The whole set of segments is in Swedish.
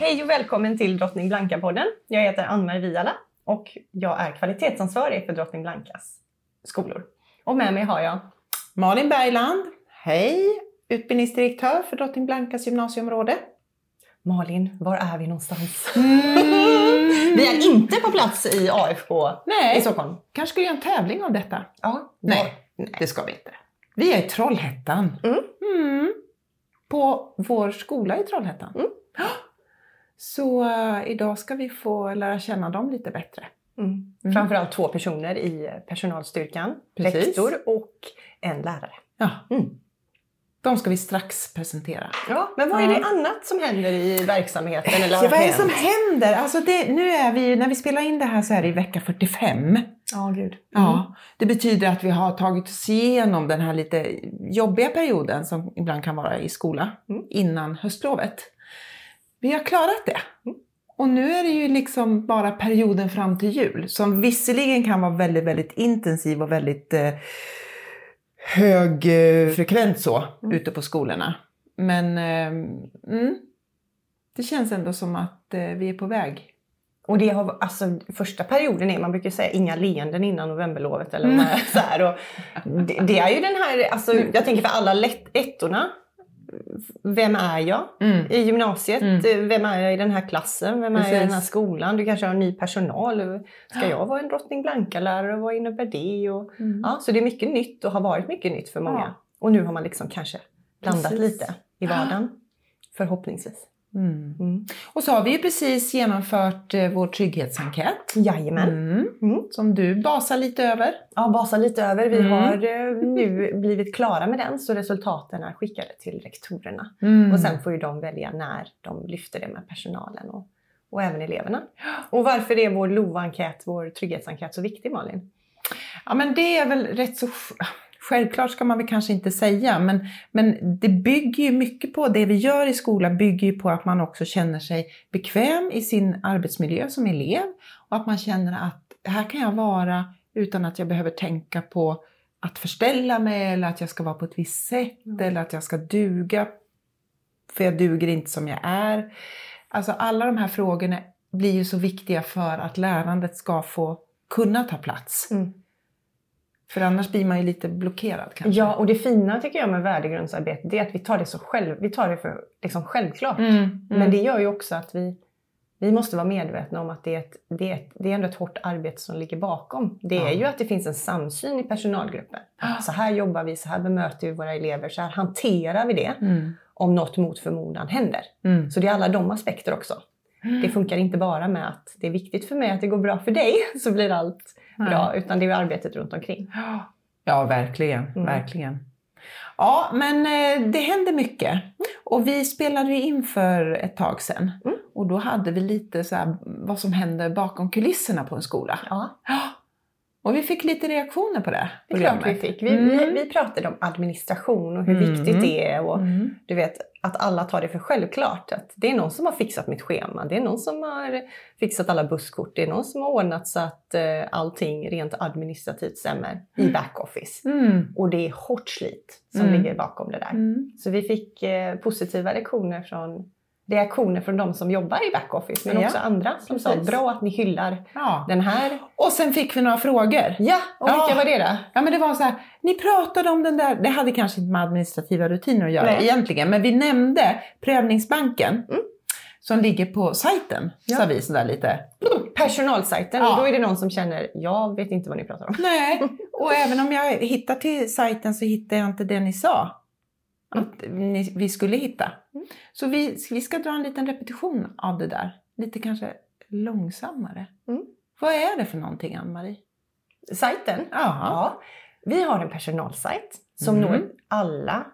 Hej och välkommen till Drottning Blanka-podden. Jag heter Ann-Marie Viala och jag är kvalitetsansvarig för Drottning Blankas skolor. Och med mig har jag Malin Bergland, hej! Utbildningsdirektör för Drottning Blankas gymnasieområde. Malin. Var är vi någonstans? Mm. Vi är inte på plats i AFK Nej. i Stockholm. Kanske vi göra en tävling om detta? Ja, Nej, det ska vi inte. Vi är i Trollhättan. Mm. Mm. På vår skola i Trollhättan. Mm. Så eh, idag ska vi få lära känna dem lite bättre. Mm. Mm. Framförallt två personer i personalstyrkan. Precis. Rektor och en lärare. Ja. Mm. De ska vi strax presentera. Ja, men vad är det annat som händer i verksamheten? Eller Ja, vad är det som händer? Alltså det, nu är vi, när vi spelar in det här så är det i vecka 45. Ja, gud. Ja, det betyder att vi har tagit oss igenom den här lite jobbiga perioden som ibland kan vara i skola Mm. innan höstlovet. Vi har klarat det. Mm. Och nu är det ju liksom bara perioden fram till jul som visserligen kan vara väldigt, väldigt intensiv och väldigt eh, högfrekvent så Mm. ute på skolorna. Men eh, mm, det känns ändå som att eh, vi är på väg. Och det har, alltså, första perioden är, man brukar säga inga leenden innan novemberlovet. Eller Mm. så här, och det, det är ju den här, alltså, jag tänker för alla lätt, ettorna. Vem är jag Mm. i gymnasiet? Mm. Vem är jag i den här klassen? Vem är jag i den här Precis. skolan? Du kanske har ny personal. Ska jag vara en drottning Blanka-lärare vad innebär det? Och, Mm. ja, så det är mycket nytt och har varit mycket nytt för många. Ja. Och nu har man liksom kanske landat Precis. lite i vardagen. Förhoppningsvis. Mm. Mm. Och så har vi precis genomfört eh, vår trygghetsenkät. Jajamän. Mm. Mm. Som du basar lite över. Ja, basa lite över. Vi Mm. har eh, nu blivit klara med den så resultaten är skickade till rektorerna. Och sen får ju de välja när de lyfter det med personalen och, och även eleverna. Och varför är vår LOV-enkät, vår trygghetsenkät så viktig Malin? Ja men det är väl rätt så Självklart ska man väl kanske inte säga, men, men det bygger ju mycket på, det vi gör i skolan bygger ju på att man också känner sig bekväm i sin arbetsmiljö som elev och att man känner att här kan jag vara utan att jag behöver tänka på att förställa mig eller att jag ska vara på ett visst sätt Mm. eller att jag ska duga för jag duger inte som jag är. Alltså alla de här frågorna blir ju så viktiga för att lärandet ska få kunna ta plats. Mm. För annars blir man ju lite blockerad kanske. Ja, och det fina tycker jag med värdegrundsarbetet det är att vi tar det, så själv, vi tar det för liksom självklart. Mm, mm. Men det gör ju också att vi, vi måste vara medvetna om att det är, ett, det, är ett, det är ändå ett hårt arbete som ligger bakom. Det är Ja. ju att det finns en samsyn i personalgruppen. Så här jobbar vi, så här bemöter vi våra elever, så här hanterar vi det Mm, om något mot förmodan händer. mm. Så det är alla de aspekter också. Det funkar inte bara med att det är viktigt för mig att det går bra för dig så blir allt Nej. bra, utan det är arbetet runt omkring. Ja, verkligen. Mm. verkligen. Ja, men eh, det händer mycket. Och vi spelade ju in för ett tag sedan. Mm. Och då hade vi lite så här, vad som händer bakom kulisserna på en skola. Ja, Och vi fick lite reaktioner på det det är klart vi fick. Vi, vi, Mm. vi pratade om administration och hur Mm. viktigt det är. Och, Mm. Du vet, att alla tar det för självklart. Att det är någon som har fixat mitt schema, det är någon som har fixat alla busskort, det är någon som har ordnat så att eh, allting rent administrativt stämmer i backoffice. Mm. Och det är hårt slit som Mm. ligger bakom det där. Mm. Så vi fick eh, positiva reaktioner från, reaktioner från de som jobbar i backoffice, men Ja, också andra som sa precis. bra att ni hyllar Ja. den här. Och sen fick vi några frågor. Ja, och Ja. vilka var det då? Ja men det var så här, ni pratade om den där, det hade kanske inte med administrativa rutiner att göra Nej. egentligen, men vi nämnde prövningsbanken Mm. som ligger på sajten, Ja. sa vi sådär lite. Personalsajten, och då är det någon som känner, jag vet inte vad ni pratar om. Nej, och även om jag hittar till sajten så hittar jag inte det ni sa att ni, vi skulle hitta. Mm. Så vi, vi ska dra en liten repetition av det där, lite kanske långsammare. Mm. Vad är det för någonting, Ann-Marie? Sajten? Ja. Ja. Vi har en personalsajt som Mm. når alla.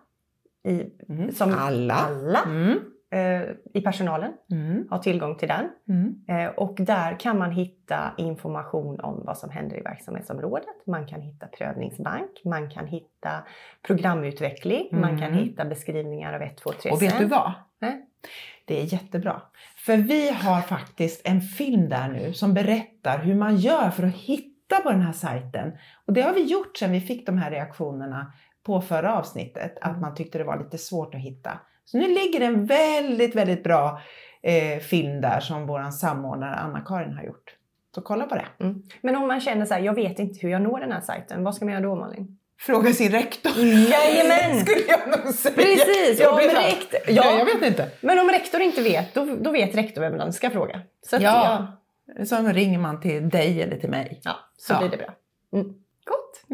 I, Mm. som Alla. alla Mm. I personalen Mm. har tillgång till den. Mm. Eh, och där kan man hitta information om vad som händer i verksamhetsområdet. Man kan hitta prövningsbank, man kan hitta programutveckling, man kan Mm. hitta beskrivningar av 1, 2, 3, Och vet du vad? Nej. Det är jättebra. För vi har faktiskt en film där nu som berättar hur man gör för att hitta på den här sajten. Och det har vi gjort sedan vi fick de här reaktionerna på förra avsnittet, att man tyckte det var lite svårt att hitta. Så nu ligger en väldigt, väldigt bra eh, film där som vår samordnare Anna-Karin har gjort. Så kolla på det. Mm. Men om man känner så här, jag vet inte hur jag når den här sajten, vad ska man göra då Malin? Fråga sin rektor. Jajamän! Skulle jag nog säga. Precis, ja, men rektor- ja. ja. jag vet inte. Men om rektor inte vet, då, då vet rektor vem man ska fråga. Så att, Ja. ja. Så ringer man till dig eller till mig. ja, så Ja. blir det bra. Mm. Gott!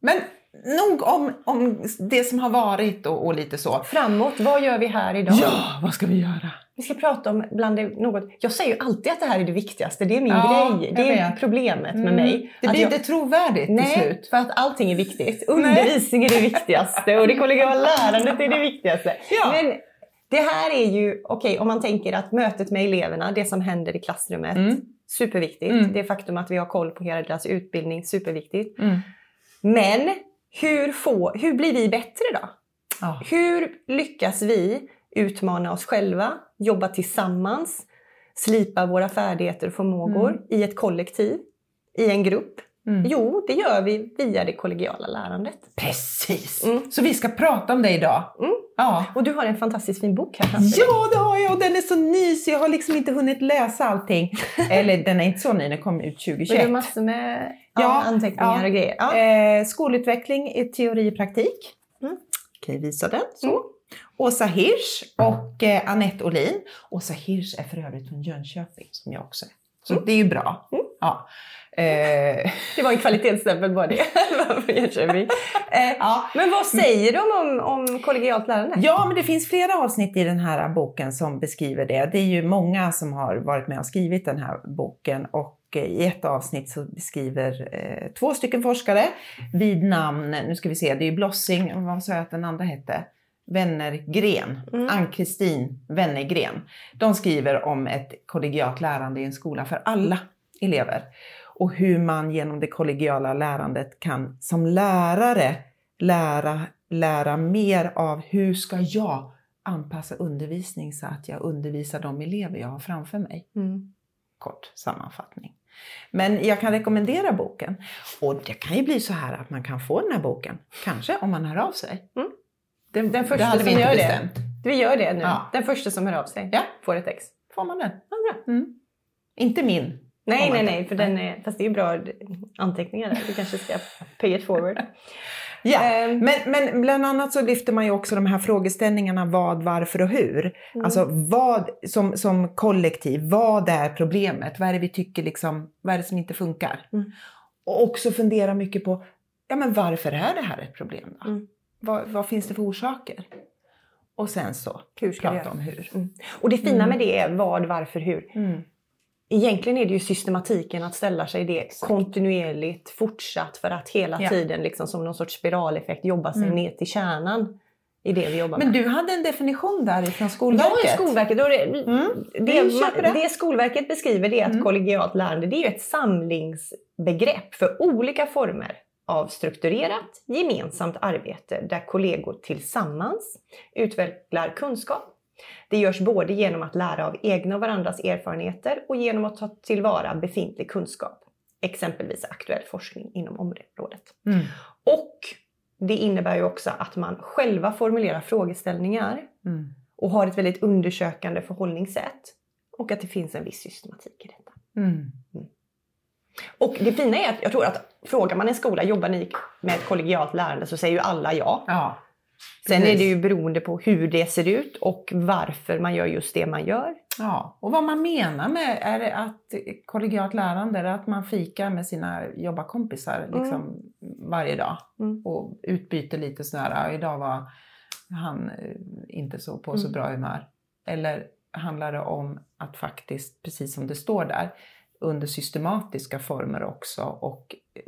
Men nog om, om det som har varit och, och lite så. Framåt, vad gör vi här idag? Ja, vad ska vi göra? Vi ska prata om bland det något. Jag säger ju alltid att det här är det viktigaste. Det är min Ja, grej. Det är vet. problemet med Mm. mig. Det blir jag, inte trovärdigt till Nej, slut. för att allting är viktigt. Undervisning är det viktigaste och det kollegiala lärandet är det viktigaste. Ja. Men det här är ju, okej om man tänker att mötet med eleverna, det som händer i klassrummet, Mm. superviktigt. Mm. Det faktum att vi har koll på hela deras utbildning, superviktigt. Mm. Men hur, få, hur blir vi bättre då? Ja. Hur lyckas vi utmana oss själva, jobba tillsammans, slipa våra färdigheter och förmågor Mm. i ett kollektiv, i en grupp? Mm. Jo, det gör vi via det kollegiala lärandet. Precis! Mm. Så vi ska prata om det idag. Mm. Ja. Och du har en fantastisk fin bok här framför. Ja, det har jag och den är så ny så jag har liksom inte hunnit läsa allting. Eller den är inte så ny, den kom ut Men det är 2021. massor med ja, anteckningar och grejer. Ja. Eh, skolutveckling i teori och praktik. Mm. Kan jag visa den? Så. Mm. Åsa Hirsch och eh, Annette Olin. Åsa Hirsch är för övrigt från Jönköping, som jag också är. Så Mm. det är ju bra. Mm. Ja. Eh, Det var en kvalitetsstämpel bara det. Jönköping. eh, ja. men vad säger de om, om kollegialt lärande? Ja, men det finns flera avsnitt i den här boken som beskriver det. Det är ju många som har varit med och skrivit den här boken och i ett avsnitt så beskriver eh, två stycken forskare vid namn, nu ska vi se, det är ju Blossing, vad sa jag att den andra hette? Wennergren, Mm. Ann-Kristin Wennergren. De skriver om ett kollegialt lärande i en skola för alla elever och hur man genom det kollegiala lärandet kan som lärare lära, lära mer av hur ska jag anpassa undervisning så att jag undervisar de elever jag har framför mig. Mm. Kort sammanfattning. Men jag kan rekommendera boken. Och det kan ju bli så här att man kan få den här boken, kanske om man hör av sig. Mm. Den, Den första det hade vi som inte gör det. bestämt. Vi gör det nu. Ja. Den första som hör av sig Ja. får ett ex. Får man den? Ja, bra. Mm. Inte min. Nej, nej, nej, för den är, fast det är ju bra anteckningar där. Du kanske ska pay it forward. Ja, Ehm. men, men bland annat så lyfter man ju också de här frågeställningarna vad, varför och hur. Mm. Alltså vad som, som kollektiv, vad är problemet? Vad är det vi tycker liksom, vad är det som inte funkar? Mm. Och också fundera mycket på, ja men varför är det här ett problem då? Mm. Vad, vad finns det för orsaker? Och sen så Hur prata om hur. Och det fina Mm. med det är vad, varför, hur. Egentligen är det ju systematiken att ställa sig det kontinuerligt, fortsatt för att hela Ja. tiden liksom som någon sorts spiraleffekt jobba sig Mm. ner till kärnan i det vi jobbar Men med. du hade en definition där Skolverket. Ja, Skolverket. Och det, Mm. det, det. det Skolverket beskriver det är att Mm. kollegialt lärande det är ju ett samlingsbegrepp för olika former av strukturerat gemensamt arbete där kollegor tillsammans utvecklar kunskap. Det görs både genom att lära av egna och varandras erfarenheter och genom att ta tillvara befintlig kunskap, exempelvis aktuell forskning inom området. Mm. Och det innebär ju också att man själva formulerar frågeställningar Mm. och har ett väldigt undersökande förhållningssätt. Och att det finns en viss systematik i detta. Mm. Och det fina är att jag tror att frågar man en skola, jobbar ni med ett kollegialt lärande så säger ju alla ja. Ja. Sen precis. är det ju beroende på hur det ser ut och varför man gör just det man gör. Ja, och vad man menar med är det att kollegialt lärande är att man fikar med sina jobbarkompisar liksom varje dag Mm. och utbyter lite sådär, "Ja, idag var han eh, inte så på så Mm. bra humör. Eller handlar det om att faktiskt, precis som det står där, under systematiska former också och eh,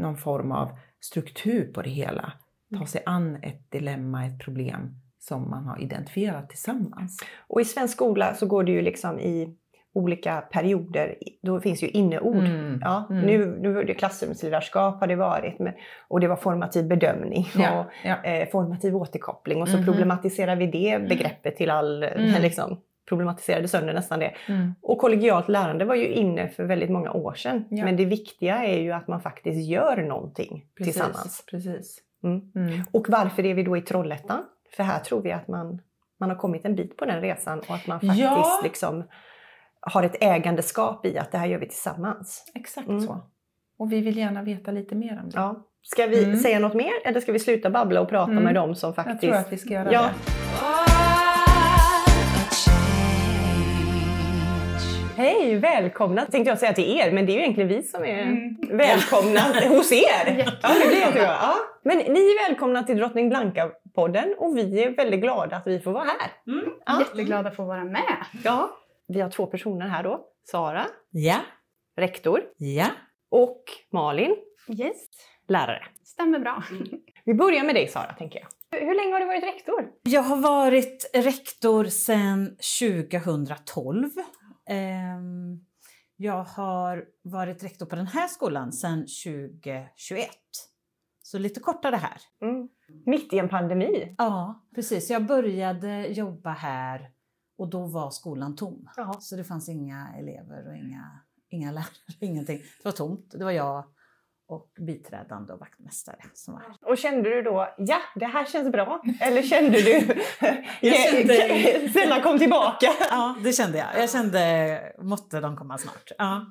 någon form av struktur på det hela. Ta sig an ett dilemma, ett problem som man har identifierat tillsammans. Och i svensk skola så går det ju liksom i olika perioder. Då finns ju inneord. Mm. Ja, Mm. Nu, nu är det klassrumsledarskap har det varit. Men, och det var formativ bedömning Ja, och ja. eh, formativ återkoppling. Och så Mhm. problematiserar vi det begreppet till all... Mm. Liksom, problematiserade sönder nästan det. Mm. Och kollegialt lärande var ju inne för väldigt många år sedan. Ja. Men det viktiga är ju att man faktiskt gör någonting Precis, tillsammans. Precis. Mm. Mm. Och varför är vi då i Trollhättan? För här tror vi att man, man har kommit en bit på den resan och att man faktiskt Ja. liksom har ett ägandeskap i att det här gör vi tillsammans. Exakt Mm. så. Och vi vill gärna veta lite mer om det. Ja. Ska vi Mm. säga något mer eller ska vi sluta babbla och prata Mm. med dem som faktiskt... Jag tror att vi ska göra Ja. det. Hej, välkomna tänkte jag säga till er, men det är ju egentligen vi som är Mm. välkomna hos er. Ja, det blir jättebra. Ja. Men ni är välkomna till Drottning Blanka-podden och vi är väldigt glada att vi får vara här. Ja. Jätteglada att få vara med. Ja. Vi har två personer här då. Sara, Ja, rektor, ja. och Malin, Yes, lärare. stämmer bra. Vi börjar med dig Sara, tänker jag. Hur länge har du varit rektor? Jag har varit rektor sedan 2012. Ehm, Jag har varit rektor på den här skolan sedan 2021. Så lite kortare här. Mm. Mitt i en pandemi. Ja, precis. Jag började jobba här och då var skolan tom. Ja. Så det fanns inga elever och inga, inga lärare, ingenting. Det var tomt. Det var jag och biträdande och vaktmästare som var här. Och kände du då, ja det här känns bra? Eller kände du, Jag kände- snälla kom tillbaka? Ja, det kände jag. Jag kände, måtte de komma snart. Ja.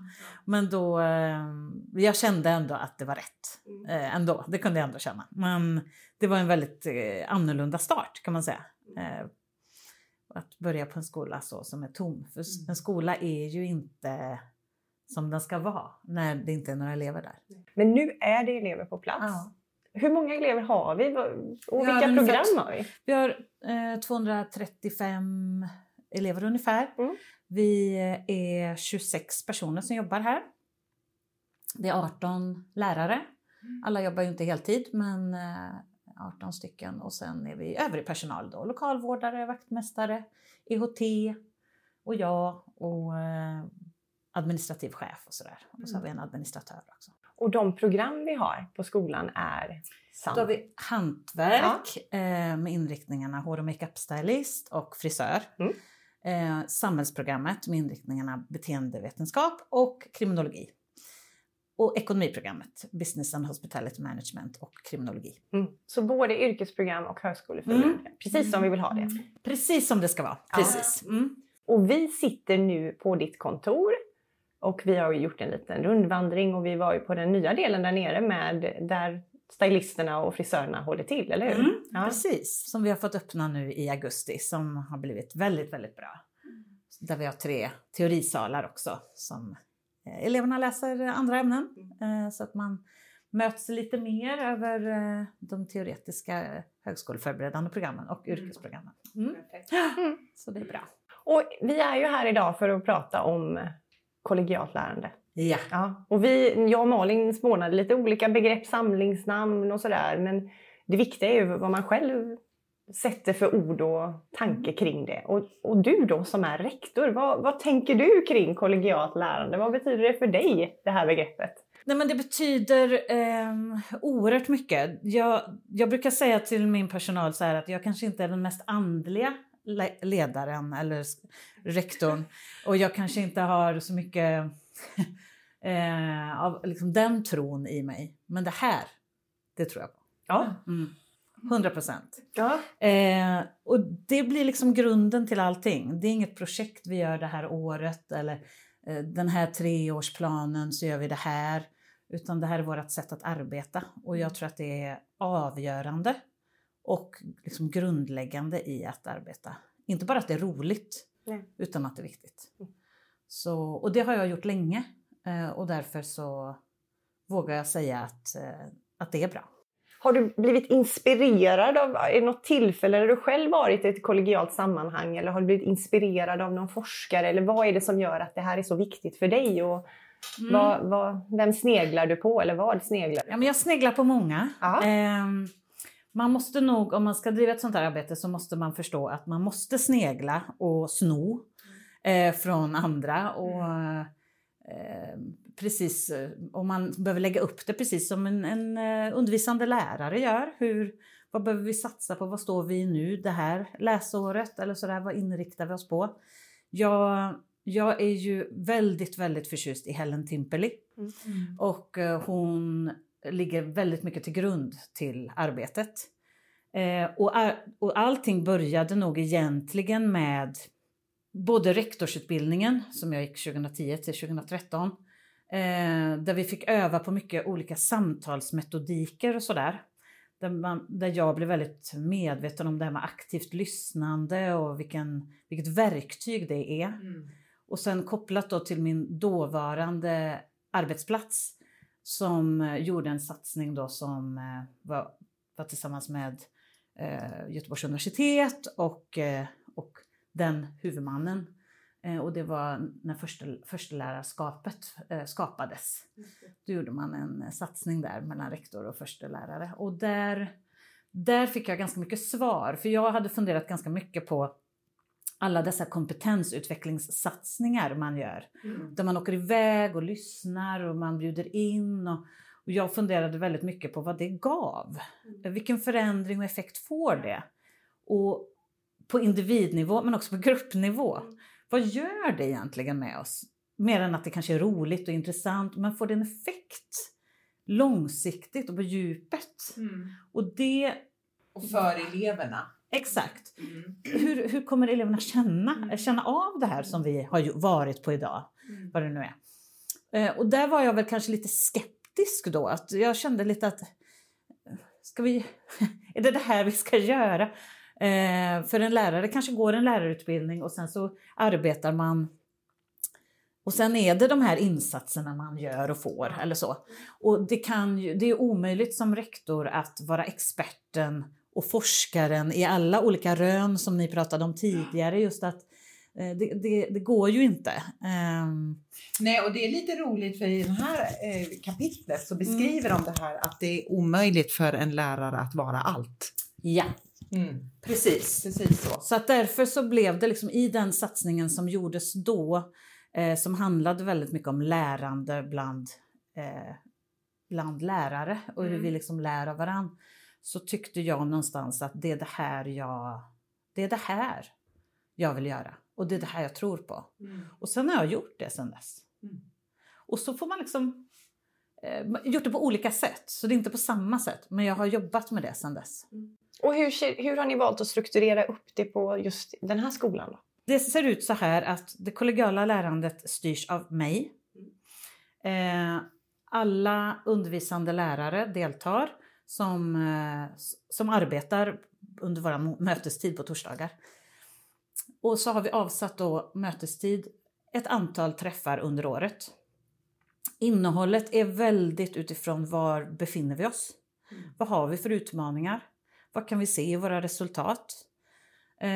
Men då, eh, jag kände ändå att det var rätt. Eh, ändå, det kunde jag ändå känna. Men det var en väldigt eh, annorlunda start kan man säga. Eh, att börja på en skola så som är tom. För en skola är ju inte som den ska vara när det inte är några elever där. Men nu är det elever på plats. Ja. Hur många elever har vi och Vi vilka ungefär- program har vi? Vi har eh, 235 elever ungefär. Mm. Vi är 26 personer som jobbar här. Det är 18 lärare. Alla jobbar ju inte heltid men eh, 18 stycken och sen är vi övrig personal då. Lokalvårdare, vaktmästare, EHT och jag och eh, administrativ chef och sådär. Och så har vi en administratör också. Och de program vi har på skolan är Då har vi hantverk eh, med inriktningarna hår och makeup-stylist och frisör. Mm. Eh, samhällsprogrammet med inriktningarna beteendevetenskap och kriminologi. Och ekonomiprogrammet, business and hospitality management och kriminologi. Mm. Så både yrkesprogram och högskoleförberedande. Precis som vi vill ha det. Precis som det ska vara. Ja. Precis. Mm. Och vi sitter nu på ditt kontor och vi har gjort en liten rundvandring och vi var ju på den nya delen där nere med där stylisterna och frisörerna håller till, eller hur? Mm, Ja. Precis, som vi har fått öppna nu i augusti som har blivit väldigt, väldigt bra. Där vi har tre teorisalar också som eh, eleverna läser andra ämnen eh, så att man möts lite mer över eh, de teoretiska högskoleförberedande programmen och yrkesprogrammen. Mm. Mm. Så det är bra. Och vi är ju här idag för att prata om kollegialt lärande. Ja. Ja. Och vi, jag och Malin spånade lite olika begrepp, samlingsnamn och sådär. Men det viktiga är ju vad man själv sätter för ord och tanke kring det. Och, och du då som är rektor, vad, vad tänker du kring kollegialt lärande? Vad betyder det för dig, det här begreppet? Nej, men det betyder eh, oerhört mycket. Jag, jag brukar säga till min personal så här att jag kanske inte är den mest andliga ledaren eller rektorn och jag kanske inte har så mycket eh, av liksom den tron i mig. Men det här, det tror jag på. Ja. Mm. 100 procent. ja. Eh, och det blir liksom grunden till allting. Det är inget projekt vi gör det här året eller eh, den här treårsplanen så gör vi det här. Utan det här är vårt sätt att arbeta och jag tror att det är avgörande och liksom grundläggande i att arbeta. Inte bara att det är roligt Nej. utan att det är viktigt. Så, och det har jag gjort länge eh, och därför så vågar jag säga att, eh, att det är bra. Har du blivit inspirerad av är något tillfälle där du själv varit i ett kollegialt sammanhang eller har du blivit inspirerad av någon forskare eller vad är det som gör att det här är så viktigt för dig? Och Mm. vad, vad, vem sneglar du på eller vad sneglar du Ja, men jag sneglar på många. Ja. Man måste nog, om man ska driva ett sånt här arbete så måste man förstå att man måste snegla och sno eh, från andra. Och, eh, precis, eh, och man behöver lägga upp det precis som en, en eh, undervisande lärare gör. Hur, vad behöver vi satsa på? Vad står vi nu det här läsåret? Eller sådär, vad inriktar vi oss på? Jag, jag är ju väldigt, väldigt förtjust i Helen Timperley. Och eh, hon ligger väldigt mycket till grund till arbetet. Eh, och, och allting började nog egentligen med både rektorsutbildningen som jag gick 2010 till 2013. Eh, där vi fick öva på mycket olika samtalsmetodiker och sådär. Där, man, där jag blev väldigt medveten om det här med aktivt lyssnande och vilken, vilket verktyg det är. Och sen kopplat då till min dåvarande arbetsplats som eh, gjorde en satsning då som eh, var, var tillsammans med eh, Göteborgs universitet och, eh, och den huvudmannen. Eh, och det var när första, förstelärarskapet eh, skapades. Då gjorde man en eh, satsning där mellan rektor och förstelärare. Och där, där fick jag ganska mycket svar, för jag hade funderat ganska mycket på alla dessa kompetensutvecklingssatsningar man gör. Där man åker iväg och lyssnar och man bjuder in. Och, och jag funderade väldigt mycket på vad det gav. Vilken förändring och effekt får det? Och på individnivå men också på gruppnivå. Vad gör det egentligen med oss? Mer än att det kanske är roligt och intressant, men får det en effekt långsiktigt och på djupet? Och det, Och för eleverna. Exakt. Hur, hur kommer eleverna känna, känna av det här som vi har varit på idag? Vad det nu är. Eh, och där var jag väl kanske lite skeptisk då. Att jag kände lite att, ska vi, är det det här vi ska göra? Eh, för en lärare kanske går en lärarutbildning och sen så arbetar man och sen är det de här insatserna man gör och får eller så. Och det, kan ju, det är omöjligt som rektor att vara experten och forskaren i alla olika rön som ni pratade om tidigare. Just att eh, det, det, det går ju inte. Ehm, Nej, och det är lite roligt för i det här eh, kapitlet så beskriver de det här att det är omöjligt för en lärare att vara allt. ja, precis. Precis så. Så att därför så blev det liksom i den satsningen som gjordes då, eh, som handlade väldigt mycket om lärande bland, eh, bland lärare och hur vi liksom lär av varandra, så tyckte jag någonstans att det är det här jag, det är det här jag vill göra och det är det här jag tror på. Och sen har jag gjort det sen dess. Mm. Och så får man liksom eh, gjort det på olika sätt, så det är inte på samma sätt, men jag har jobbat med det sen dess. Och hur, hur har ni valt att strukturera upp det på just den här skolan? Då? Det ser ut så här att det kollegiala lärandet styrs av mig. Eh, alla undervisande lärare deltar som, eh, som arbetar under vår mötestid på torsdagar. Och så har vi avsatt då mötestid ett antal träffar under året. Innehållet är väldigt utifrån var befinner vi oss? Vad har vi för utmaningar? Vad kan vi se i våra resultat? Eh,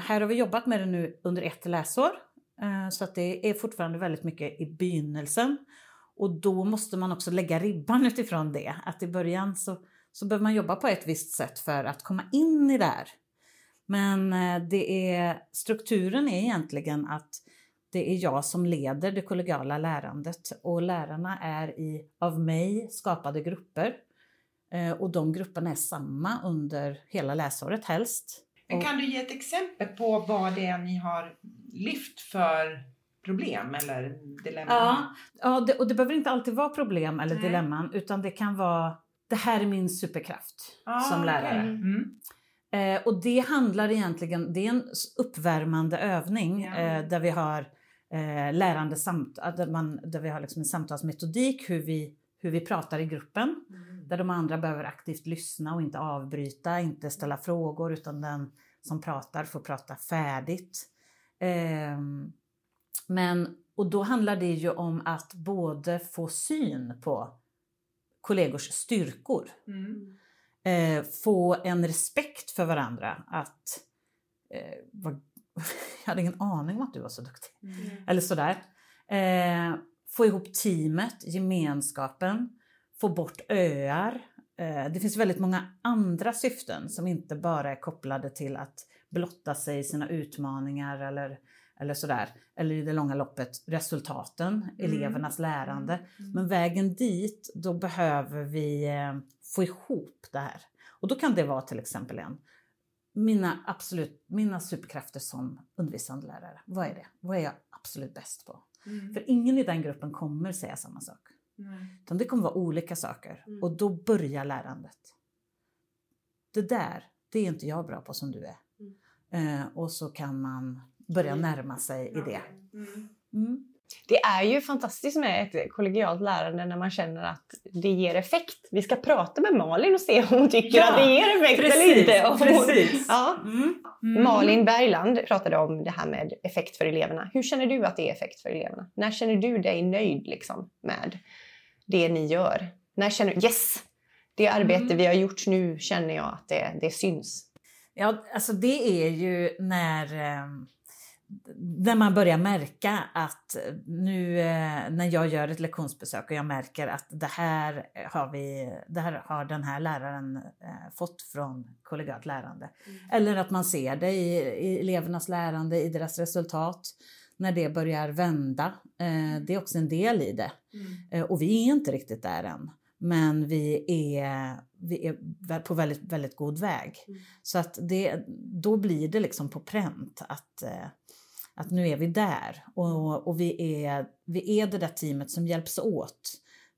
här har vi jobbat med det nu under ett läsår. Eh, så att det är fortfarande väldigt mycket i begynnelsen. Och då måste man också lägga ribban utifrån det. Att i början så, så behöver man jobba på ett visst sätt för att komma in i det här. Men eh, det är, strukturen är egentligen att det är jag som leder det kollegiala lärandet och lärarna är i av mig skapade grupper. Eh, och de grupperna är samma under hela läsåret helst. Men kan du ge ett exempel på vad det är ni har lyft för problem eller dilemman? Ja, ja det, och det behöver inte alltid vara problem eller Nej. dilemman utan det kan vara det här är min superkraft Ah, som lärare. okej. Mm. Eh, och det handlar egentligen, det är en uppvärmande övning Ja. eh, där vi har eh, lärande samt, där, man, där vi har liksom en samtalsmetodik hur vi, hur vi pratar i gruppen. Där de andra behöver aktivt lyssna och inte avbryta, inte ställa frågor utan den som pratar får prata färdigt. Ehm, men, och då handlar det ju om att både få syn på kollegors styrkor Mm. eh, få en respekt för varandra. Att, eh, vad, jag hade ingen aning om att du var så duktig. Eller sådär. Eh, få ihop teamet, gemenskapen, få bort öar. eh, det finns väldigt många andra syften som inte bara är kopplade till att blotta sig sina utmaningar eller, eller sådär. Eller i det långa loppet resultaten, elevernas lärande. Men vägen dit, då behöver vi eh, få ihop det här. Och då kan det vara till exempel en mina, absolut, mina superkrafter som undervisande lärare. Vad är det? Vad är jag absolut bäst på? För ingen i den gruppen kommer säga samma sak. Utan det kommer vara olika saker och då börjar lärandet. Det där, det är inte jag bra på som du är. Eh, och så kan man börja närma sig i det. Mm. Det är ju fantastiskt med ett kollegialt lärande när man känner att det ger effekt. Vi ska prata med Malin och se om hon tycker Ja, att det ger effekt eller inte. Hon, precis. ja. Mm. Malin Bergland pratade om det här med effekt för eleverna. Hur känner du att det är effekt för eleverna? När känner du dig nöjd liksom, med det ni gör? När känner du yes, det arbete Mm. vi har gjort nu känner jag att det, det syns. Ja, alltså det är ju när, eh, när man börjar märka att nu eh, när jag gör ett lektionsbesök och jag märker att det här har, vi, det här har den här läraren eh, fått från kollegialt lärande. Eller att man ser det i, i elevernas lärande, i deras resultat. När det börjar vända. Eh, det är också en del i det. Eh, och vi är inte riktigt där än. Men vi är, vi är på väldigt, väldigt god väg. Så att det, då blir det liksom på pränt att, eh, att nu är vi där. Och, och vi, är, vi är det där teamet som hjälps åt.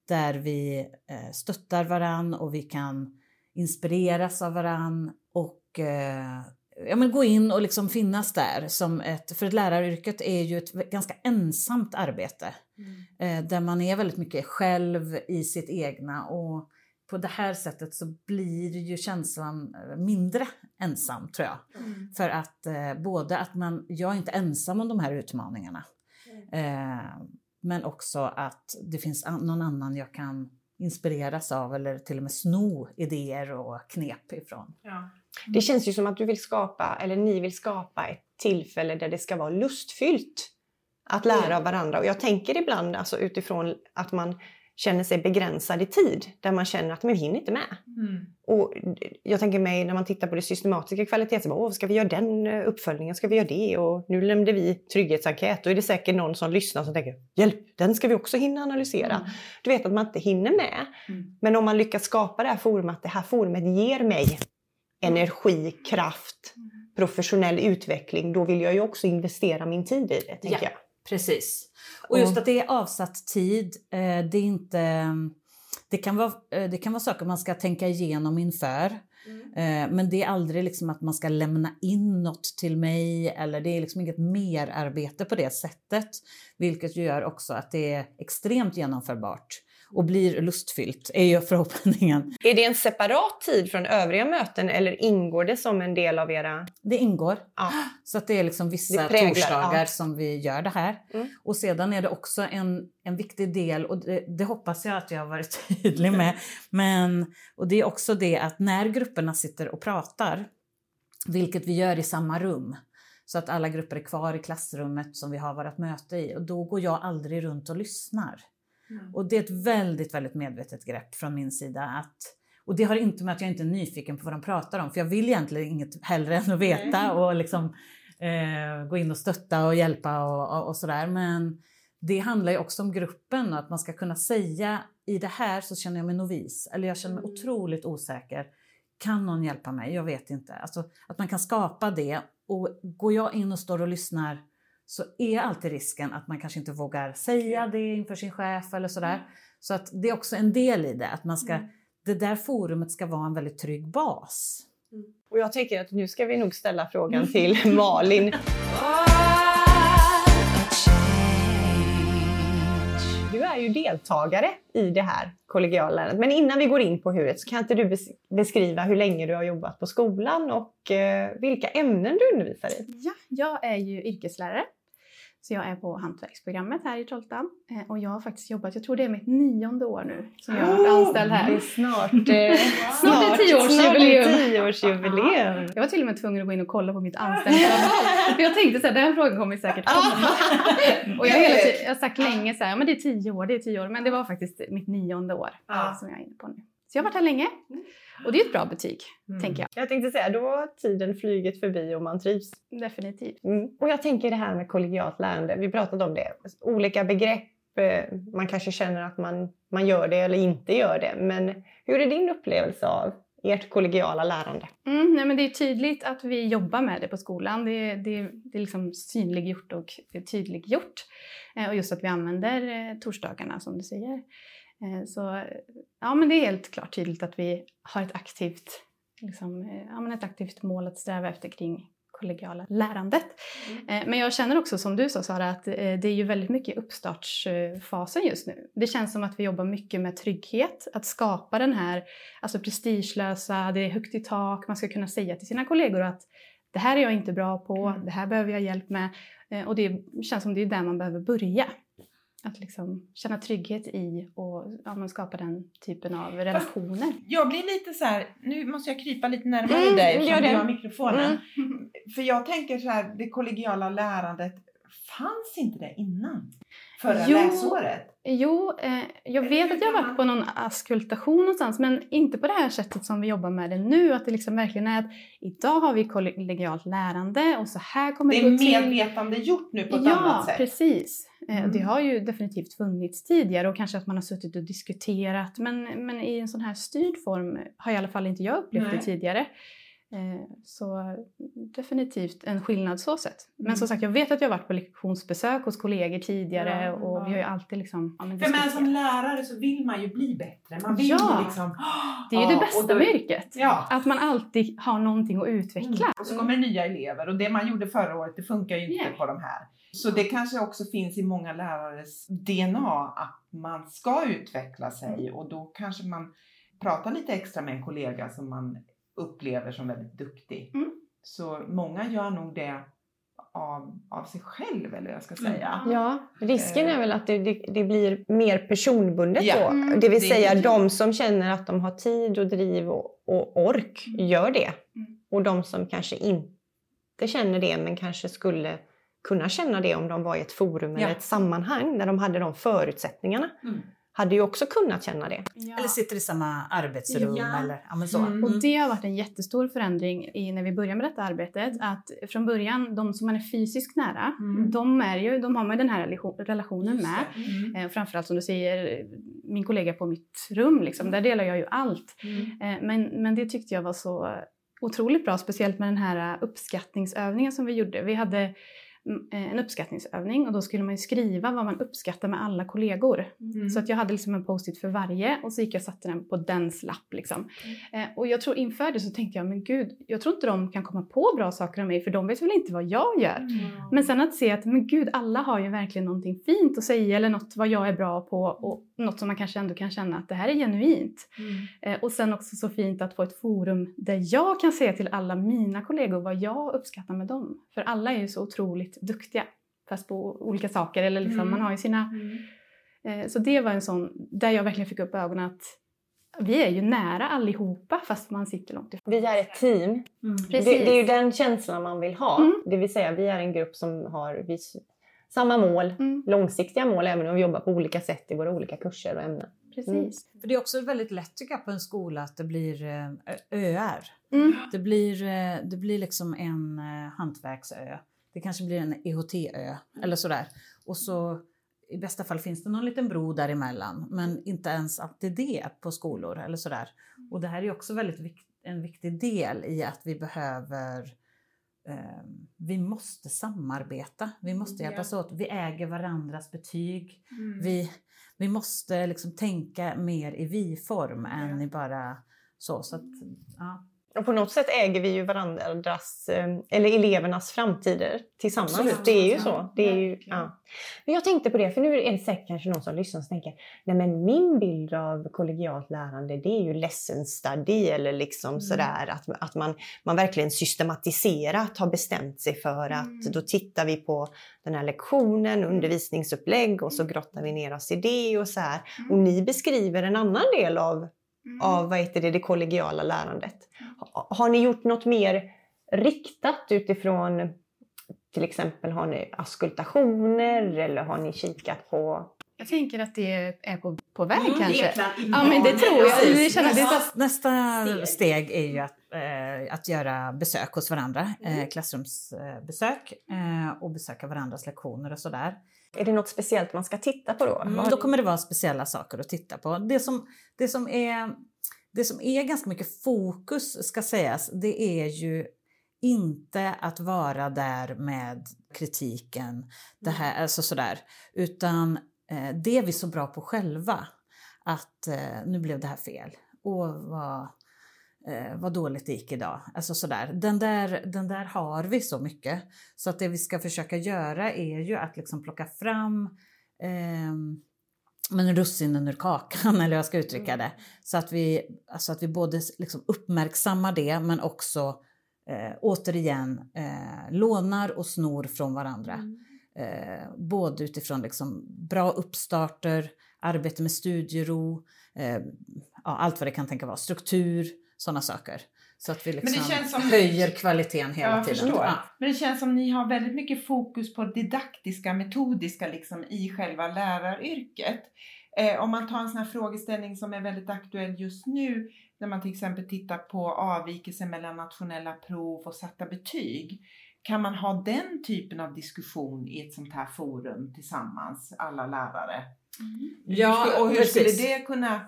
Där vi eh, stöttar varann och vi kan inspireras av varann. Och eh, ja, men gå in och liksom finnas där. Som ett, för läraryrket är ju ett ganska ensamt arbete. Eh, där man är väldigt mycket själv i sitt egna. Och på det här sättet så blir ju känslan eh, mindre ensam tror jag. För att eh, både att man, jag är inte ensam om de här utmaningarna. Eh, men också att det finns an, någon annan jag kan inspireras av eller till och med sno idéer och knep ifrån. Det känns ju som att du vill skapa, eller ni vill skapa ett tillfälle där det ska vara lustfyllt att lära av varandra. Och jag tänker ibland alltså, utifrån att man känner sig begränsad i tid, där man känner att man hinner inte med. Och jag tänker mig när man tittar på det systematiska kvalitetsarbetet, åh, ska vi göra den eh, uppföljningen, ska vi göra det? Och nu nämnde vi trygghetsenkät, då är det säkert någon som lyssnar som tänker, hjälp, den ska vi också hinna analysera. Du vet att man inte hinner med. Men om man lyckas skapa det här forumet, det här forumet ger mig energi, kraft, professionell utveckling, då vill jag ju också investera min tid i det, tänker Ja. jag. Precis. Och just att det är avsatt tid, eh, det är inte... Det kan, vara, eh, det kan vara saker man ska tänka igenom inför. Eh, Men det är aldrig liksom att man ska lämna in något till mig eller det är liksom inget merarbete på det sättet. Vilket gör också att det är extremt genomförbart och blir lustfyllt, är ju förhoppningen. Är det en separat tid från övriga möten eller ingår det som en del av era... Det ingår. Ja. Så att det är liksom vissa präglar, torsdagar ja. som vi gör det här. Mm. Och sedan är det också en, en viktig del, och det, det hoppas jag att jag har varit tydlig med, men, och det är också det att när grupperna sitter och pratar, vilket vi gör i samma rum, så att alla grupper är kvar i klassrummet som vi har vårt möte i, och då går jag aldrig runt och lyssnar. Och det är ett väldigt, väldigt medvetet grepp från min sida att och det har inte med att jag inte är nyfiken på vad de pratar om, för jag vill egentligen inget hellre än att veta och liksom eh, gå in och stötta och hjälpa och, och, och sådär. Men det handlar ju också om gruppen och att man ska kunna säga i det här så känner jag mig novis eller jag känner mig otroligt osäker. Kan någon hjälpa mig? Jag vet inte. Alltså, att man kan skapa det och går jag in och står och lyssnar så är alltid risken att man kanske inte vågar säga det inför sin chef eller sådär. Så att det är också en del i det, att man ska, det där forumet ska vara en väldigt trygg bas. Och jag tänker att nu ska vi nog ställa frågan till Malin. Du är ju deltagare i det här kollegiala lärandet. Men innan vi går in på hur så kan inte du bes- beskriva hur länge du har jobbat på skolan och eh, vilka ämnen du undervisar i? Ja, jag är ju yrkeslärare. Så jag är på hantverksprogrammet här i Trollhättan. Eh, Och jag har faktiskt jobbat, jag tror det är mitt nionde år nu som jag har varit anställd Det är här. snart, eh, Snart tioårsjubileum. Tioårsjubileum. Jag var till och med tvungen att gå in och kolla på mitt anställningsavtal. För jag tänkte så här, den frågan kommer säkert komma. Och jag hela tiden, jag har sagt länge så här, ja, men det är tio år, det är tio år. Men det var faktiskt mitt nionde år Ja. som jag är inne på nu. Så jag har varit här länge. Och det är ett bra betyg, Mm. tänker jag. Jag tänkte säga, då har tiden flugit förbi och man trivs. Definitivt. Mm. Och jag tänker det här med kollegialt lärande, vi pratade om det. Olika begrepp, eh, man kanske känner att man, man gör det eller inte gör det. Men hur är din upplevelse av ert kollegiala lärande? Mm, nej, men det är tydligt att vi jobbar med det på skolan. Det, det, det är liksom synliggjort och tydliggjort. Eh, och just att vi använder eh, torsdagarna som du säger. Eh, så ja, men det är helt klart tydligt att vi har ett aktivt, liksom, eh, ja, men ett aktivt mål att sträva efter kring kollegiala lärandet. Eh, Men jag känner också som du sa Sara att det är ju väldigt mycket uppstartsfasen just nu. Det känns som att vi jobbar mycket med trygghet, att skapa den här alltså prestigelösa, det är högt i tak, man ska kunna säga till sina kollegor att det här är jag inte bra på, det här behöver jag hjälp med. Och det känns som det är där man behöver börja. Att liksom känna trygghet i och ja, skapa den typen av relationer. Jag blir lite så här, nu måste jag krypa lite närmare Mm, dig eftersom du har mikrofonen. Mm. För jag tänker så här, det kollegiala lärandet, fanns inte det innan? Förra Jo. läsåret? Jo, eh, jag vet att jag har varit på någon askultation någonstans men inte på det här sättet som vi jobbar med det nu. Att det liksom verkligen är att idag har vi kollegialt lärande och så här kommer Det det, är gå till. medvetande gjort nu på ett ja, annat sätt. precis. Eh, Mm. Det har ju definitivt funnits tidigare och kanske att man har suttit och diskuterat men, men i en sån här styrd form har i alla fall inte jag upplevt Nej. det tidigare. Eh, Så definitivt en skillnad så sett. Men Mm. som sagt, jag vet att jag har varit på lektionsbesök hos kollegor tidigare Ja, och ja. vi har ju alltid liksom ja, men För men som lärare så vill man ju bli bättre. Man vill Ja. ju liksom... Det är ju det bästa då- med yrket. Ja. Att man alltid har någonting att utveckla. Mm. Och så kommer nya elever och det man gjorde förra året det funkar ju inte Nej. på de här. Så det kanske också finns i många lärares DNA att man ska utveckla sig och då kanske man pratar lite extra med en kollega som man upplever som väldigt duktig. Mm. Så många gör nog det av, av sig själv eller jag ska Mm. säga. Ja, risken är väl att det, det, det blir mer personbundet Ja. då. Mm. Det vill Det- säga de som känner att de har tid och driv och, och ork gör det. Mm. Och de som kanske inte känner det men kanske skulle kunna känna det om de var i ett forum Ja. eller ett sammanhang där de hade de förutsättningarna. Mm. Hade ju också kunnat känna det. Ja. Eller sitter i samma arbetsrum Ja. eller ja, men så. Mm. Och det har varit en jättestor förändring i, när vi började med detta arbetet. Att från början, de som man är fysiskt nära, Mm. de, är ju, de har man ju den här relation- relationen Just med. Mm. Eh, framförallt som du säger, min kollega på mitt rum, liksom, där delar jag ju allt. Mm. Eh, men, men det tyckte jag var så otroligt bra, speciellt med den här uppskattningsövningen som vi gjorde. Vi hade mm, en uppskattningsövning och då skulle man ju skriva vad man uppskattar med alla kollegor. Mm. Så att jag hade liksom en post-it för varje och så gick jag och satte den på dens lapp. Liksom. Eh, och jag tror inför det så tänkte jag, men gud, jag tror inte de kan komma på bra saker om mig för de vet väl inte vad jag gör. Men sen att se att, men gud, alla har ju verkligen någonting fint att säga eller något vad jag är bra på och något som man kanske ändå kan känna att det här är genuint. Mm. Eh, och sen också så fint att få ett forum där jag kan säga till alla mina kollegor vad jag uppskattar med dem. För alla är ju så otroligt duktiga, fast på olika saker. Eller liksom, Mm. man har ju sina... Eh, så det var en sån, där jag verkligen fick upp ögonen att vi är ju nära allihopa fast man sitter långt ifrån. Vi är ett team. Mm. Det, Precis. det är ju den känslan man vill ha. Mm. Det vill säga vi är en grupp som har vi, samma mål, Mm, långsiktiga mål även om vi jobbar på olika sätt i våra olika kurser och ämnen. precis. För det är också väldigt lätt tycker jag på en skola att det blir eh, öar. Mm. Det blir, eh, det blir liksom en eh, hantverksö. Det kanske blir en EHT-ö eller sådär. Och så i bästa fall finns det någon liten bro däremellan. Men inte ens alltid det på skolor eller sådär. Och det här är också väldigt vik- en viktig del i att vi behöver eh, vi måste samarbeta, vi måste hjälpas åt. Vi äger varandras betyg. Mm. Vi, vi måste liksom tänka mer i vi-form än Ja. i bara så. så att, ja. Och på något sätt äger vi ju varandras, eh, eller elevernas framtider tillsammans. Absolut. Det är ju så. Det är ju, ja. Men jag tänkte på det, för nu är det säkert kanske någon som lyssnar som tänker Nej men min bild av kollegialt lärande det är ju lesson study eller liksom Mm. sådär att, att man, man verkligen systematiserat har bestämt sig för att Mm. då tittar vi på den här lektionen, undervisningsupplägg och så grottar vi ner oss i det och så här. Och ni beskriver en annan del av av vad heter det, det kollegiala lärandet. Ha- Har ni gjort något mer riktat utifrån till exempel har ni askultationer eller har ni kikat på Jag tänker att det är på, på väg Mm, kanske. Ja, men det tror jag. Vi känner det är nästa, nästa steg. steg. är ju att, eh, att göra besök hos varandra, eh, klassrumsbesök eh, och besöka varandras lektioner och sådär. Är det något speciellt man ska titta på då? Mm, då kommer det vara speciella saker att titta på. Det som, det som, är, det som är ganska mycket fokus, ska sägas, det är ju inte att vara där med kritiken, det här, alltså sådär, utan eh, det är vi så bra på själva. Att eh, nu blev det här fel. Och vad, eh, vad dåligt det gick idag. Alltså sådär. Den, där, den där har vi så mycket. Så att det vi ska försöka göra är ju att liksom plocka fram ehm, men russinen ur kakan, eller hur jag ska uttrycka det. Så att vi, alltså att vi både liksom uppmärksammar det men också eh, återigen eh, lånar och snor från varandra. Eh, både utifrån liksom bra uppstarter, arbete med studiero, eh, ja, allt vad det kan tänka vara, struktur, sådana saker. Så att vi det liksom känns som- höjer kvaliteten hela Jag tiden. förstår. Ja. Men det känns som ni har väldigt mycket fokus på didaktiska, metodiska liksom i själva läraryrket. Eh, om man tar en sån här frågeställning som är väldigt aktuell just nu, när man till exempel tittar på avvikelser mellan nationella prov och satta betyg. Kan man ha den typen av diskussion i ett sånt här forum tillsammans, alla lärare? Ja, Hur ska- och hur precis. skulle det kunna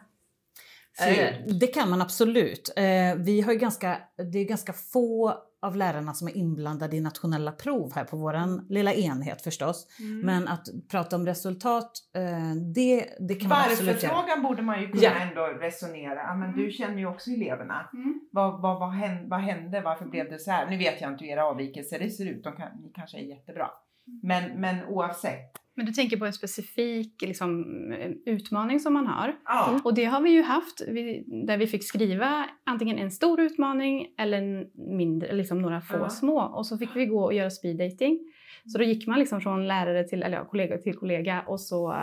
Eh, Det kan man absolut. Eh, Vi har ganska, det är ganska få av lärarna som är inblandade i nationella prov här på vår lilla enhet förstås. Mm. Men att prata om resultat, eh, det, det kan man absolut göra. Varför-frågan borde man ju kunna Ja. ändå resonera. Men du känner ju också eleverna. Mm. Vad, vad, vad, hände, vad hände? Varför blev det så här? Nu vet jag inte hur era avvikelser det ser ut. De kan, ni kanske är jättebra. Men, men oavsett. Men du tänker på en specifik liksom, utmaning som man har. Ja. Och det har vi ju haft, vi, där vi fick skriva antingen en stor utmaning eller en mindre, liksom några få Ja. små. Och så fick vi gå och göra speed dating. Så då gick man liksom från lärare till, eller ja, kollega till kollega och så, eh,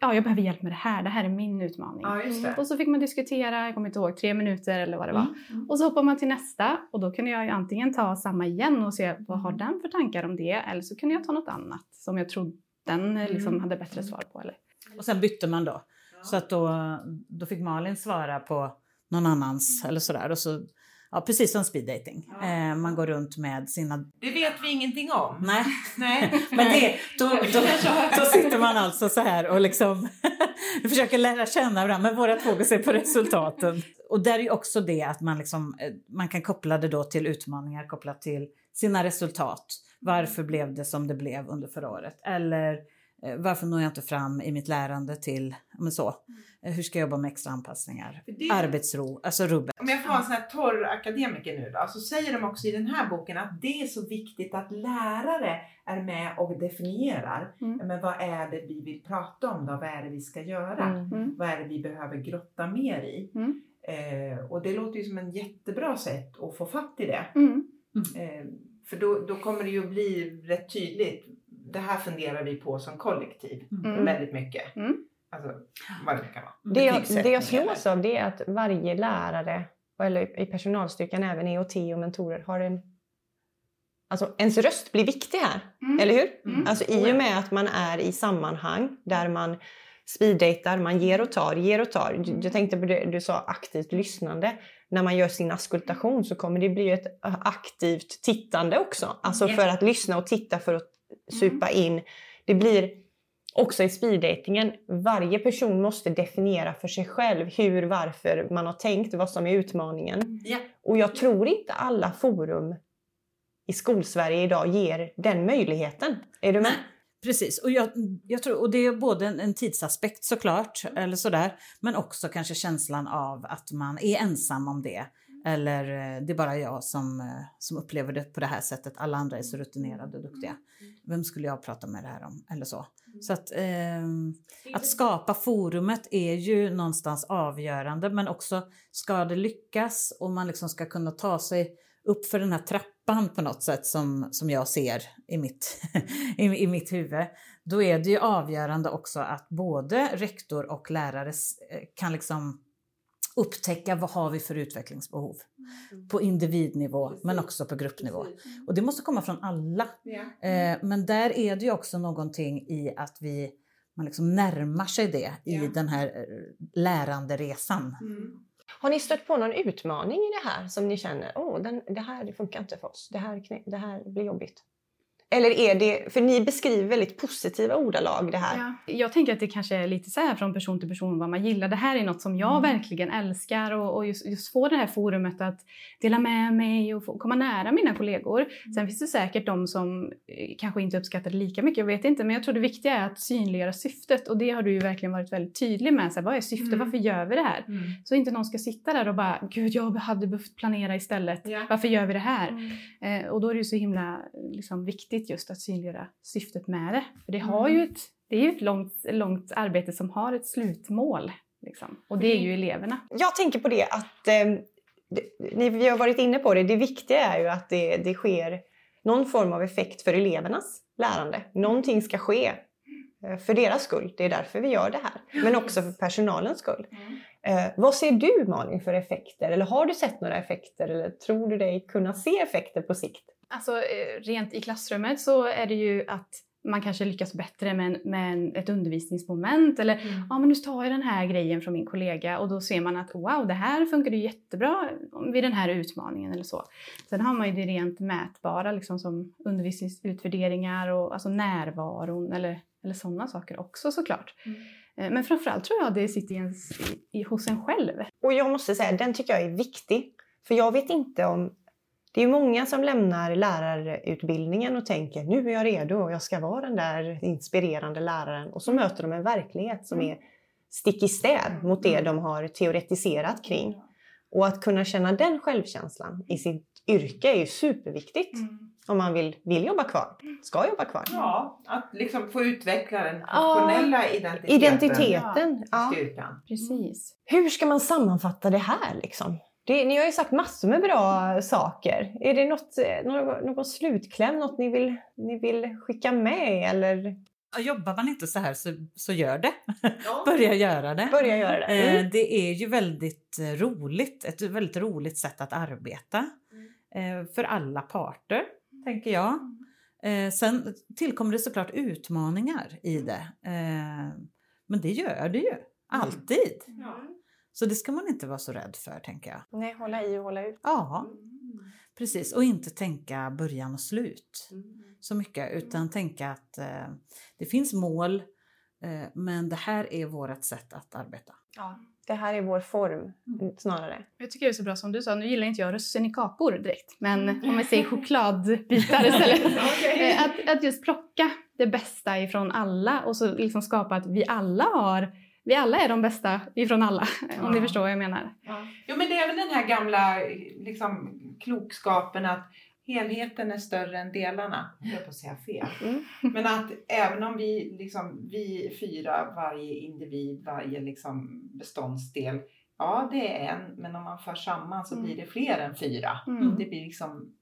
ja jag behöver hjälp med det här, det här är min utmaning. ja, just det. Och så fick man diskutera, jag kommer inte ihåg, tre minuter eller vad det var. Mm, mm. Och så hoppar man till nästa och då kunde jag ju antingen ta samma igen och se vad har den för tankar om det eller så kunde jag ta något annat som jag trodde den eh, liksom Mm. hade bättre svar på. Eller. Och sen bytte man då. Så att då, då fick Malin svara på någon annans eller sådär. Och så, ja, precis som speed dating. Ja. Eh, man går runt med sina... Det vet vi ingenting om. Nej, Nej. men det, då, då, då sitter man alltså så här och liksom försöker lära känna varandra. Men vårat fokus är på resultaten. Och där är ju också det att man, liksom, eh, man kan koppla det då till utmaningar kopplat till sina resultat. Varför blev det som det blev under förra året? Eller eh, varför når jag inte fram i mitt lärande till, men så. Eh, Hur ska jag jobba med extra anpassningar? För det- Arbetsro, alltså rubbet. Om jag får vara en sån här torr akademiker nu då, så säger de också i den här boken att det är så viktigt att lärare är med och definierar. Mm. Men vad är det vi vill prata om då? Vad är det vi ska göra? Mm. Mm. Vad är det vi behöver grotta mer i? Mm. Eh, och det låter ju som en jättebra sätt att få fatt i det. Mm. Eh, för då, då kommer det ju bli rätt tydligt. Det här funderar vi på som kollektiv Mm. väldigt mycket. Mm. Alltså vad det kan vara. Det jag, det jag slås av det är att varje lärare, eller i personalstyrkan även EOT och mentorer, har en... Alltså ens röst blir viktig här, Mm. eller hur? Mm. Alltså i och med att man är i sammanhang där man speeddatar, man ger och tar, ger och tar. Jag tänkte på det du sa aktivt lyssnande. När man gör sin askultation så kommer det bli ett aktivt tittande också. Alltså för att lyssna och titta för att supa in. Det blir också i speeddatingen, varje person måste definiera för sig själv hur, varför man har tänkt, vad som är utmaningen. Ja. Och jag tror inte alla forum i skolsverige idag ger den möjligheten. Är du med? Precis, och, jag, jag tror, och det är både en, en tidsaspekt såklart, eller sådär, men också kanske känslan av att man är ensam om det. Eller eh, det är bara jag som, eh, som upplever det på det här sättet, alla andra är så rutinerade och duktiga. Vem skulle jag prata med det här om? Eller så. Så att, ehm, att skapa forumet är ju någonstans avgörande, men också ska det lyckas och man liksom ska kunna ta sig upp för den här trappan på något sätt som, som jag ser i mitt, i, i mitt huvud. Då är det ju avgörande också att både rektor och lärare eh, kan liksom upptäcka vad har vi för utvecklingsbehov på individnivå men också på gruppnivå. Och det måste komma från alla. Ja. Eh, men där är det ju också någonting i att vi man liksom närmar sig det i Ja. den här eh, läranderesan. Har ni stött på någon utmaning i det här som ni känner, åh, den, det här funkar inte för oss, det här, det här blir jobbigt? Eller är det, för ni beskriver väldigt positiva ordalag det här. Ja. Jag tänker att det kanske är lite så här från person till person vad man gillar. Det här är något som jag verkligen älskar och, och just, just få det här forumet att dela med mig och få komma nära mina kollegor. Sen finns det säkert de som eh, kanske inte uppskattar det lika mycket, jag vet inte. Men jag tror det viktiga är att synliggöra syftet och det har du ju verkligen varit väldigt tydlig med. Så här, vad är syftet? Mm. Varför gör vi det här? Så inte någon ska sitta där och bara, gud jag hade behövt planera istället. Ja. Varför gör vi det här? Eh, och då är det ju så himla liksom, viktigt just att synliggöra syftet med det. För det, har ju ett, det är ju ett långt, långt arbete som har ett slutmål. Liksom. Och det är ju eleverna. Jag tänker på det att, eh, ni, vi har varit inne på det, det viktiga är ju att det, det sker någon form av effekt för elevernas lärande. Någonting ska ske eh, för deras skull, det är därför vi gör det här. Men också för personalens skull. Eh, vad ser du Malin för effekter? Eller har du sett några effekter? Eller tror du dig kunna se effekter på sikt? Alltså eh, rent i klassrummet så är det ju att man kanske lyckas bättre med, en, med ett undervisningsmoment eller ja men nu tar jag den här grejen från min kollega och då ser man att wow det här funkar ju jättebra vid den här utmaningen eller så. Sen har man ju det rent mätbara liksom som undervisningsutvärderingar och alltså närvaron eller, eller sådana saker också såklart. Eh, Men framförallt tror jag det sitter i ens, i, i, hos en själv. Och jag måste säga, den tycker jag är viktig. För jag vet inte om... Det är många som lämnar lärarutbildningen och tänker nu är jag redo och jag ska vara den där inspirerande läraren. Och så möter de en verklighet som är stick i stäv mot det de har teoretiserat kring. Och att kunna känna den självkänslan i sitt yrke är ju superviktigt. Om man vill, vill jobba kvar, ska jobba kvar. Ja, att liksom få utveckla den Ja. professionella identiteten. Identiteten. Ja. Styrkan. Precis. Hur ska man sammanfatta det här liksom? Det, ni har ju sagt massor med bra saker. Är det något, eh, någon, någon slutkläm, något ni vill, ni vill skicka med eller Ja, Jobbar man inte så här så, så gör det. Börja göra det. börja göra det? Eh, Mm. Det är ju väldigt eh, roligt, ett väldigt roligt sätt att arbeta eh, för alla parter, tänker jag. Sen tillkommer det såklart utmaningar i det. Eh, Men det gör det ju, alltid. Så det ska man inte vara så rädd för, tänker jag. Nej, hålla i och hålla ut. Ja, precis. Och inte tänka början och slut så mycket, utan tänka att eh, det finns mål, eh, men det här är vårt sätt att arbeta. Ja. Det här är vår form snarare. Jag tycker det är så bra som du sa, nu gillar inte jag russin i kakor direkt, men om vi säger chokladbitar istället. Eh, att, att just plocka det bästa ifrån alla och så liksom skapa att vi alla har, vi alla är de bästa ifrån alla, om ni Ja. förstår vad jag menar. Ja. Jo, men det är väl den här gamla liksom, klokskapen att helheten är större än delarna. Jag höll på att säga fel. Mm. Men att även om vi, liksom, vi fyra, varje individ, varje liksom, beståndsdel, ja det är en, men om man för samman så Mm. blir det fler än fyra. Mm. Det blir liksom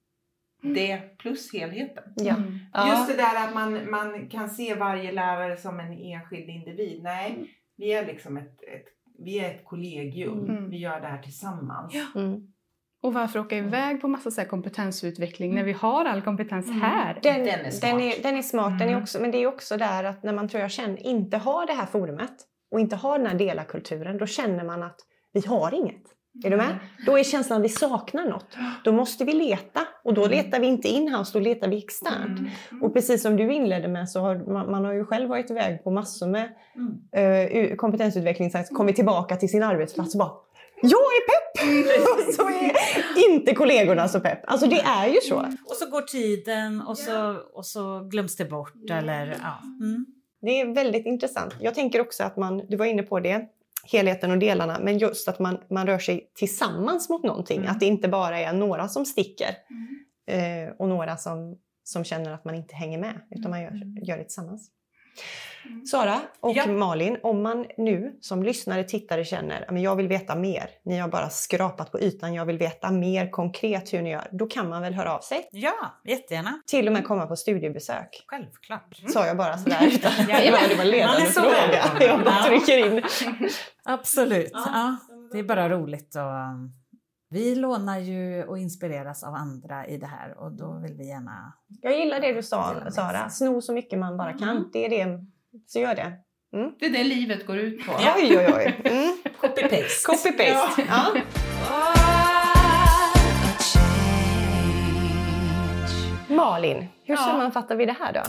det plus helheten. Ja. Mm. Ja. Just det där att man, man kan se varje lärare som en enskild individ. Nej, vi är liksom ett, ett, vi är ett kollegium. Mm. Vi gör det här tillsammans. Mm. Och varför åka iväg på massa så här kompetensutveckling när vi har all kompetens Mm. här? Den, Den är den, smart. är, den är smart, den är Mm. också, men det är också där att när man tror jag känner, inte har det här forumet och inte har den här delarkulturen, då känner man att vi har inget. Är du med? Då är känslan att vi saknar något. Då måste vi leta och då letar vi inte inhouse, då letar vi externt. Mm. Och precis som du inledde med så har man, man har ju själv varit iväg på massor med Mm. uh, kompetensutveckling, kommit tillbaka till sin arbetsplats och bara jag är pepp! och så är inte kollegorna så pepp. Alltså det är ju så. Och så går tiden och så, och så glöms det bort. Eller, ja. Mm. Det är väldigt intressant. Jag tänker också att man, du var inne på det, helheten och delarna, men just att man, man rör sig tillsammans mot någonting. Mm. Att det inte bara är några som sticker eh, och några som, som känner att man inte hänger med, utan man gör, gör det tillsammans. Sara och Ja. Malin, om man nu som lyssnare, tittare känner att jag vill veta mer, ni har bara skrapat på ytan, jag vill veta mer konkret hur ni gör, då kan man väl höra av sig? Ja, jättegärna. Till och med komma på studiebesök. Självklart. Sa jag bara sådär utan Jajamän. det var en ledande Man är så fråga. Jag bara Ja. trycker in. Absolut. Ja, det är bara roligt. Um, vi lånar ju och inspireras av andra i det här och då vill vi gärna... Jag gillar det du sa Sara, sno så mycket man bara kan. Mm. Det är det, så gör det. Det är det livet går ut på. Oj, oj, oj. Mm. Copy-paste. Copy-paste. Ja. Malin, hur Ja. sammanfattar vi det här då?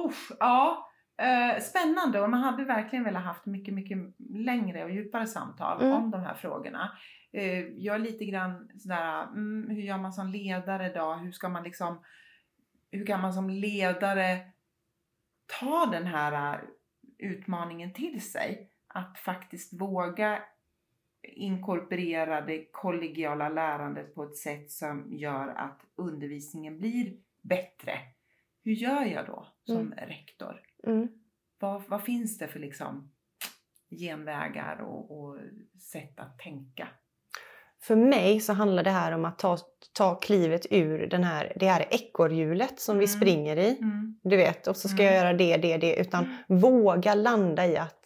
Uff, ja, eh, spännande och man hade verkligen velat haft mycket, mycket längre och djupare samtal Mm. om de här frågorna. Eh, jag är lite grann sådär, mm, hur gör man som ledare då? Hur ska man liksom, hur kan man som ledare ta den här eh, utmaningen till sig? Att faktiskt våga inkorporera det kollegiala lärandet på ett sätt som gör att undervisningen blir bättre. Hur gör jag då som rektor? Mm. Vad, vad finns det för liksom genvägar och, och sätt att tänka? För mig så handlar det här om att ta, ta klivet ur den här, det här ekorrhjulet som vi Mm. springer i. Du vet, och så ska Mm. jag göra det, det, det. Utan våga landa i att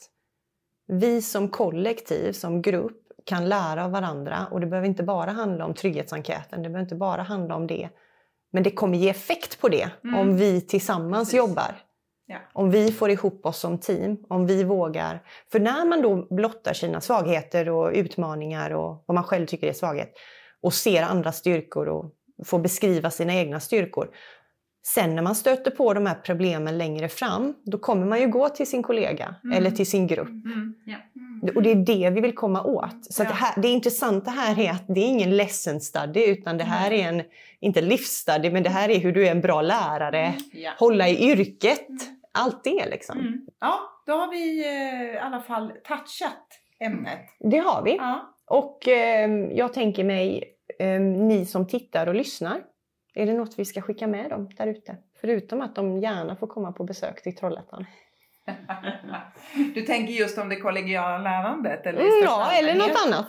vi som kollektiv, som grupp, kan lära av varandra. Och det behöver inte bara handla om trygghetsenkäten, det behöver inte bara handla om det. Men det kommer ge effekt på det Mm. om vi tillsammans Precis. jobbar. Ja. Om vi får ihop oss som team, om vi vågar. För när man då blottar sina svagheter och utmaningar och vad man själv tycker är svaghet och ser andra styrkor och får beskriva sina egna styrkor. Sen när man stöter på de här problemen längre fram, då kommer man ju gå till sin kollega Mm. eller till sin grupp. Mm, ja. Och det är det vi vill komma åt. Så Ja. det, här, det intressanta här är att det är ingen lesson study utan det här är en, inte livsstudy, men det här är hur du är en bra lärare, Ja. hålla i yrket, allt det liksom. Mm. ja, då har vi eh, i alla fall touchat ämnet. Det har vi. Ja. Och eh, jag tänker mig, eh, ni som tittar och lyssnar, är det något vi ska skicka med dem där ute? Förutom att de gärna får komma på besök till Trollhättan. Du tänker just om det kollegiala lärandet? Eller Mm, ja, eller något annat.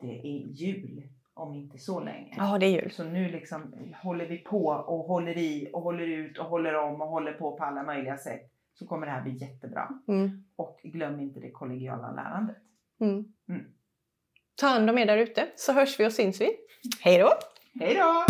Det är jul om inte så länge. Ja, det är jul. Så nu liksom håller vi på och håller i och håller ut och håller om och håller på på alla möjliga sätt. Så kommer det här bli jättebra. Mm. Och glöm inte det kollegiala lärandet. Mm. Mm. Ta hand om er där ute så hörs vi och syns vi. Hej då! Hej då!